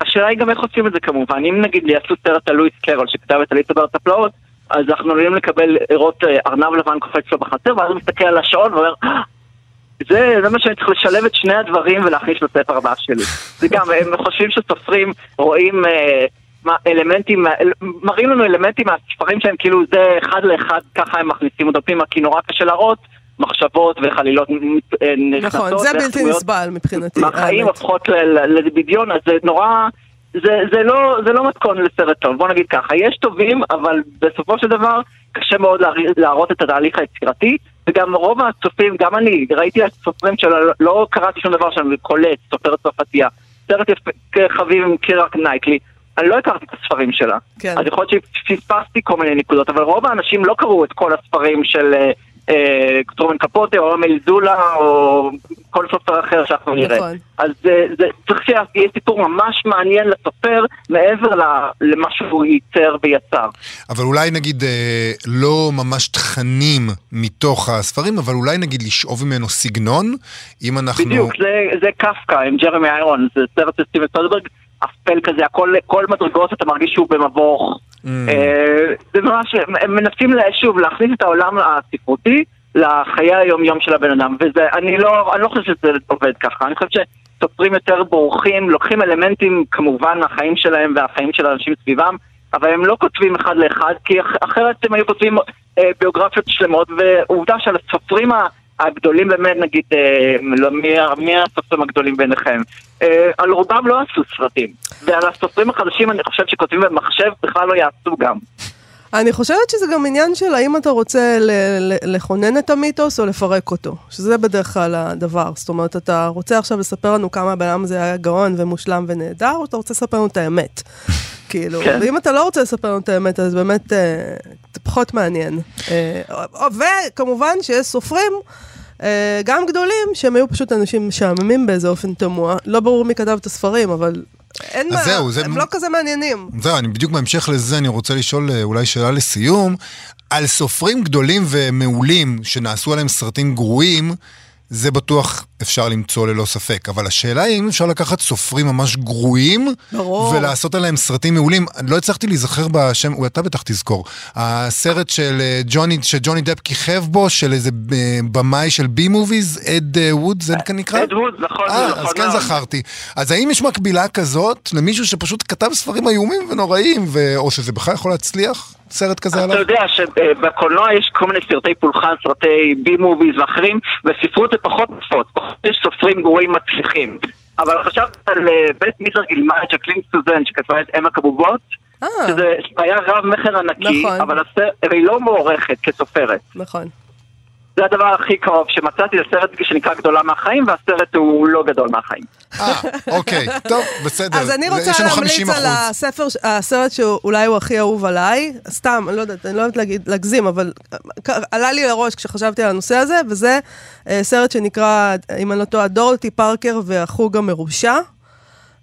השאלה היא גם איך עושים את זה כמובן. אם נגיד יעשו סרט על לואיס קרול שכתב את עליסה בארץ הפלאות, אז אנחנו עלולים לקבל לראות אה, ארנב לבן קופץ לו בחצר, ואז הוא מסתכל על השעון ואומר, "אה, זה, זה מה שאני צריך לשלב את שני הדברים ולהכניס לספר הבא שלי. זה גם, הם חושבים שסופרים רואים אה, מה, אלמנטים, מראים לנו אלמנטים מהספרים שהם כאילו זה אחד לאחד, ככה הם מכניסים אותו פנימה, כי נורא קשה להראות מחשבות וחלילות אה, נכנסות. נכון, זה בלתי נסבל מבחינתי. מהחיים האמת. הופכות לבדיון, אז זה נורא... זה, זה, לא, זה לא מתכון לסרט טוב, בוא נגיד ככה, יש טובים, אבל בסופו של דבר קשה מאוד להראות את התהליך היצירתי, וגם רוב הצופים, גם אני, ראיתי את הסופרים שלו, לא, קראתי שום דבר שם, קולט, סופרת צרפתייה, סרט יפה, חביב עם קירה נייטלי, אני לא הכרתי את הספרים שלה. כן. אז יכול להיות שפספסתי כל מיני נקודות, אבל רוב האנשים לא קראו את כל הספרים של אה, טרומן קפוטה, או אמיל זולה, או כל סופר אחר שאנחנו נראה. נכון. אז זה, זה, צריך שיהיה סיפור ממש מעניין לסופר, מעבר למה שהוא ייצר ויצר. אבל אולי נגיד אה, לא ממש תכנים מתוך הספרים, אבל אולי נגיד לשאוב ממנו סגנון, אם אנחנו... בדיוק, זה, זה קפקא עם ג'רמי איירון, זה סרט של סטיבן סולברג, אפל כזה, הכל, כל מדרגות אתה מרגיש שהוא במבוך. Mm. אה, זה ממש, הם מנסים שוב להכניס את העולם הספרותי לחיי היום-יום של הבן אדם, וזה, אני לא, אני לא חושב שזה עובד ככה, אני חושב שסופרים יותר בורחים, לוקחים אלמנטים כמובן מהחיים שלהם והחיים של האנשים סביבם, אבל הם לא כותבים אחד לאחד, כי אח- אחרת הם היו כותבים אה, ביוגרפיות שלמות, ועובדה שעל הסופרים ה- הגדולים באמת, נגיד, אה, לא, מי, הסופרים הגדולים ביניכם? אה, על רובם לא עשו סרטים, ועל הסופרים החדשים אני חושב שכותבים במחשב בכלל לא יעשו גם. אני חושבת שזה גם עניין של האם אתה רוצה לכונן את המיתוס או לפרק אותו, שזה בדרך כלל הדבר. זאת אומרת, אתה רוצה עכשיו לספר לנו כמה הבן אדם הזה היה גאון ומושלם ונהדר, או אתה רוצה לספר לנו את האמת. כאילו, כן. ואם אתה לא רוצה לספר לנו את האמת, אז באמת אה, זה פחות מעניין. אה, וכמובן שיש סופרים, אה, גם גדולים, שהם היו פשוט אנשים משעממים באיזה אופן תמוה. לא ברור מי כתב את הספרים, אבל אין מה, זהו, זה- הם לא כזה מעניינים. זהו, אני בדיוק בהמשך לזה, אני רוצה לשאול אה, אולי שאלה לסיום. על סופרים גדולים ומעולים שנעשו עליהם סרטים גרועים, זה בטוח אפשר למצוא ללא ספק, אבל השאלה היא אם אפשר לקחת סופרים ממש גרועים, ברור. ולעשות עליהם סרטים מעולים. לא הצלחתי להיזכר בשם, אתה בטח תזכור. הסרט של אה, ג'וני, שג'וני דפ כיכב בו, של איזה אה, במאי של בי מוביז, אד אה, ווד, זה כאן נקרא? אד ווד, נכון, אה, נכון אז כן מאוד. זכרתי. אז האם יש מקבילה כזאת למישהו שפשוט כתב ספרים איומים ונוראים, ו... או שזה בכלל יכול להצליח? סרט כזה אתה עליו? יודע שבקולנוע יש כל מיני סרטי פולחן, סרטי בי מוביז ואחרים, בספרות זה פחות נפוץ, פחות יש סופרים גרועים מצליחים. אבל חשבת על אה, בית מיטר גילמה את שקלין סוזן שכתבה את אם הכבובות? אה, שזה היה רב מכר ענקי, נכון. אבל הסרט, היא לא מוערכת כסופרת. נכון. זה הדבר הכי קרוב שמצאתי לסרט שנקרא גדולה מהחיים, והסרט הוא לא גדול מהחיים. אה, אוקיי, טוב, בסדר. אז אני רוצה להמליץ 50 על הספר, הסרט שאולי הוא הכי אהוב עליי, סתם, אני לא יודעת, אני לא יודעת להגיד, להגזים, אבל כ- עלה לי לראש כשחשבתי על הנושא הזה, וזה אה, סרט שנקרא, אם אני לא טועה, דורותי פארקר והחוג המרושע.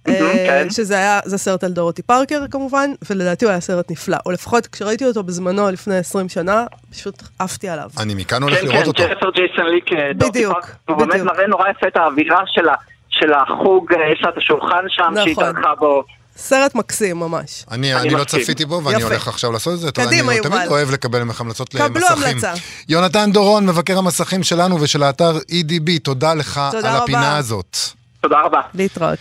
אה, כן. שזה היה, זה סרט על דורותי פרקר כמובן, ולדעתי הוא היה סרט נפלא. או לפחות כשראיתי אותו בזמנו לפני 20 שנה, פשוט עפתי עליו. אני מכאן הולך כן, לראות כן, אותו. ג'ניפר ג'ייסון לי, אה, דורותי בדיוק, פרקר, הוא באמת. מראה נורא יפה את האווירה של ה- של החוג, אה, יש לה את השולחן שם, שהיא נכון. התארחה בו. סרט מקסים ממש. אני, אני אני לא. צפיתי בו ואני יפה. הולך עכשיו לעשות את זה. קדימה, אני יובל. תמיד אוהב לקבל ממך המלצות קבלו למסכים. המלצה. יונתן דורון, מבקר המסכים שלנו ושל האתר EDB, תודה לך תודה על רבה. הפינה הזאת. תודה רבה. להתראות.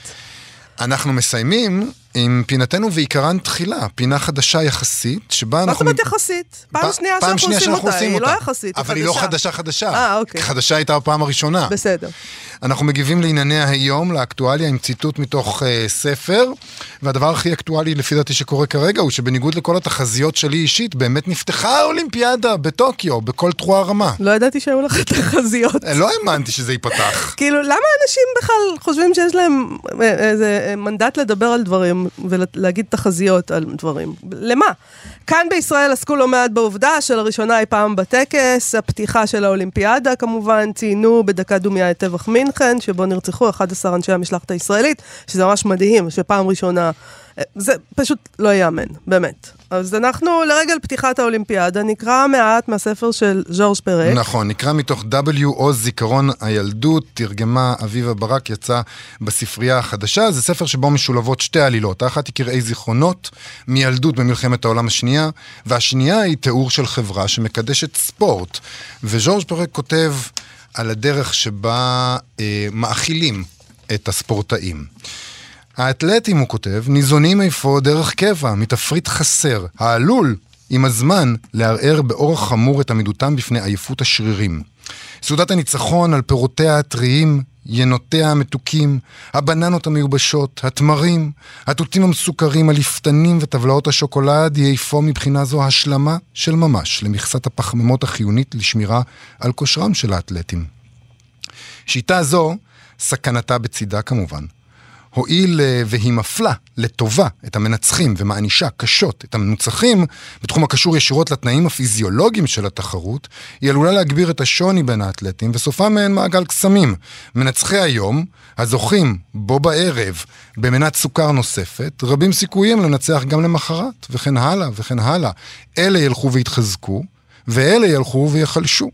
אנחנו מסיימים עם פינתנו ועיקרן תחילה, פינה חדשה יחסית, שבה מה זאת אנחנו... אומרת יחסית? פעם פעם שנייה שאנחנו עושים אותה, היא לא. יחסית, היא אבל היא לא חדשה. חדשה חדשה. אה, אוקיי. חדשה הייתה הפעם הראשונה. בסדר. אנחנו מגיבים לענייני היום, לאקטואליה, עם ציטוט מתוך uh, ספר, והדבר הכי אקטואלי לפי דעתי שקורה כרגע, הוא שבניגוד לכל התחזיות שלי אישית, באמת נפתחה האולימפיאדה בטוקיו, בכל תרועה רמה. לא ידעתי שהיו לך תחזיות. אה, לא האמנתי שזה ייפתח. כאילו, למה אנשים בכלל חושבים שיש להם אה, איזה מנדט לדבר על דברים ולהגיד תחזיות על דברים? למה? כאן בישראל עסקו לא מעט בעובדה שלראשונה אי פעם בטקס, הפתיחה של האולימפיאדה כמובן, ציינו בדקה דומיה את טבח מינכן, שבו נרצחו 11 אנשי המשלחת הישראלית, שזה ממש מדהים, שפעם ראשונה... אה, זה פשוט לא ייאמן, באמת. אז אנחנו, לרגל פתיחת האולימפיאדה, נקרא מעט מהספר של ז'ורג' פרק. נכון, נקרא מתוך W עוז זיכרון הילדות, תרגמה אביבה ברק, יצא בספרייה החדשה. זה ספר שבו משולבות שתי עלילות. האחת היא קרעי זיכרונות מילדות במלחמת העולם השנייה, והשנייה היא תיאור של חברה שמקדשת ספורט. וז'ורג' פרק כותב על הדרך שבה אה, מאכילים את הספורטאים. האתלטים, הוא כותב, ניזונים אפוא דרך קבע, מתפריט חסר, העלול, עם הזמן, לערער באורח חמור את עמידותם בפני עייפות השרירים. סעודת הניצחון על פירותיה הטריים, ינותיה המתוקים, הבננות המיובשות, התמרים, התותים המסוכרים, הלפתנים וטבלאות השוקולד, היא אפוא מבחינה זו השלמה של ממש למכסת הפחמימות החיונית לשמירה על כושרם של האתלטים. שיטה זו, סכנתה בצידה כמובן. הואיל אה, והיא מפלה לטובה את המנצחים ומענישה קשות את המנוצחים בתחום הקשור ישירות לתנאים הפיזיולוגיים של התחרות, היא עלולה להגביר את השוני בין האתלטים וסופה מעין מעגל קסמים. מנצחי היום, הזוכים בו בערב במנת סוכר נוספת, רבים סיכויים לנצח גם למחרת, וכן הלאה וכן הלאה. אלה ילכו ויתחזקו, ואלה ילכו ויחלשו.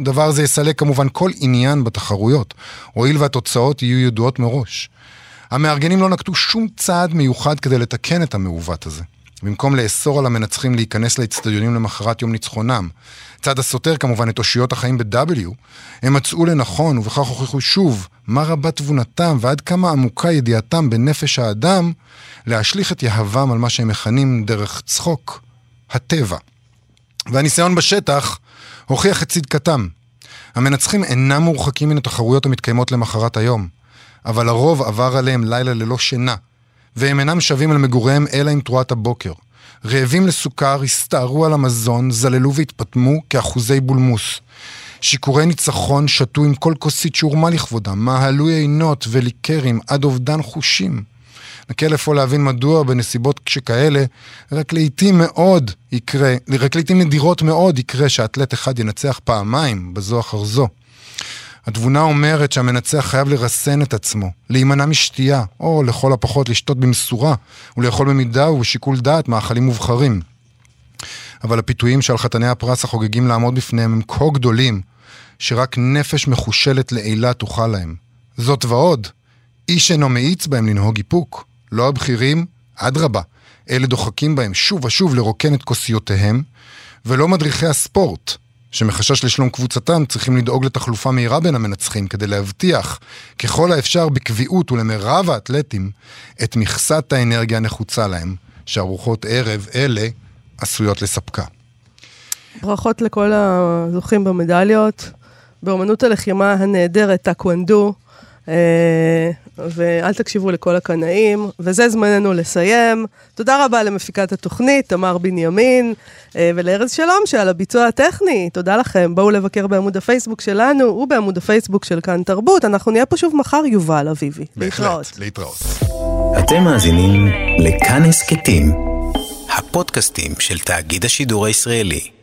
דבר זה יסלק כמובן כל עניין בתחרויות, הואיל והתוצאות יהיו ידועות מראש. המארגנים לא נקטו שום צעד מיוחד כדי לתקן את המעוות הזה. במקום לאסור על המנצחים להיכנס לאצטדיונים למחרת יום ניצחונם, צעד הסותר כמובן את אושיות החיים ב-W, הם מצאו לנכון, ובכך הוכיחו שוב מה רבה תבונתם ועד כמה עמוקה ידיעתם בנפש האדם, להשליך את יהבם על מה שהם מכנים דרך צחוק, הטבע. והניסיון בשטח הוכיח את צדקתם. המנצחים אינם מורחקים מן התחרויות המתקיימות למחרת היום, אבל הרוב עבר עליהם לילה ללא שינה, והם אינם שבים אל מגוריהם אלא עם תרועת הבוקר. רעבים לסוכר, הסתערו על המזון, זללו והתפטמו כאחוזי בולמוס. שיכורי ניצחון שתו עם כל כוסית שהורמה לכבודם, מהלו עינות וליקרים עד אובדן חושים. נקל אפוא להבין מדוע בנסיבות שכאלה, רק לעיתים מאוד יקרה, רק לעיתים נדירות מאוד יקרה שאתלט אחד ינצח פעמיים, בזו אחר זו. התבונה אומרת שהמנצח חייב לרסן את עצמו, להימנע משתייה, או לכל הפחות לשתות במשורה, ולאכול במידה ובשיקול דעת מאכלים מובחרים. אבל הפיתויים שעל חתני הפרס החוגגים לעמוד בפניהם הם כה גדולים, שרק נפש מחושלת לעילה תוכל להם. זאת ועוד, איש אינו מאיץ בהם לנהוג איפוק. לא הבכירים, אדרבה, אלה דוחקים בהם שוב ושוב לרוקן את כוסיותיהם, ולא מדריכי הספורט, שמחשש לשלום קבוצתם צריכים לדאוג לתחלופה מהירה בין המנצחים כדי להבטיח ככל האפשר בקביעות ולמרב האתלטים את מכסת האנרגיה הנחוצה להם, שארוחות ערב אלה עשויות לספקה. ברכות לכל הזוכים במדליות. באמנות הלחימה הנהדרת, טקוונדו, ואל תקשיבו לכל הקנאים, וזה זמננו לסיים. תודה רבה למפיקת התוכנית, תמר בנימין, אה, ולארז שלום שעל הביצוע הטכני. תודה לכם. בואו לבקר בעמוד הפייסבוק שלנו ובעמוד הפייסבוק של כאן תרבות. אנחנו נהיה פה שוב מחר, יובל אביבי. בהחלט, להתראות. אתם מאזינים לכאן הסכתים, הפודקאסטים של תאגיד השידור הישראלי.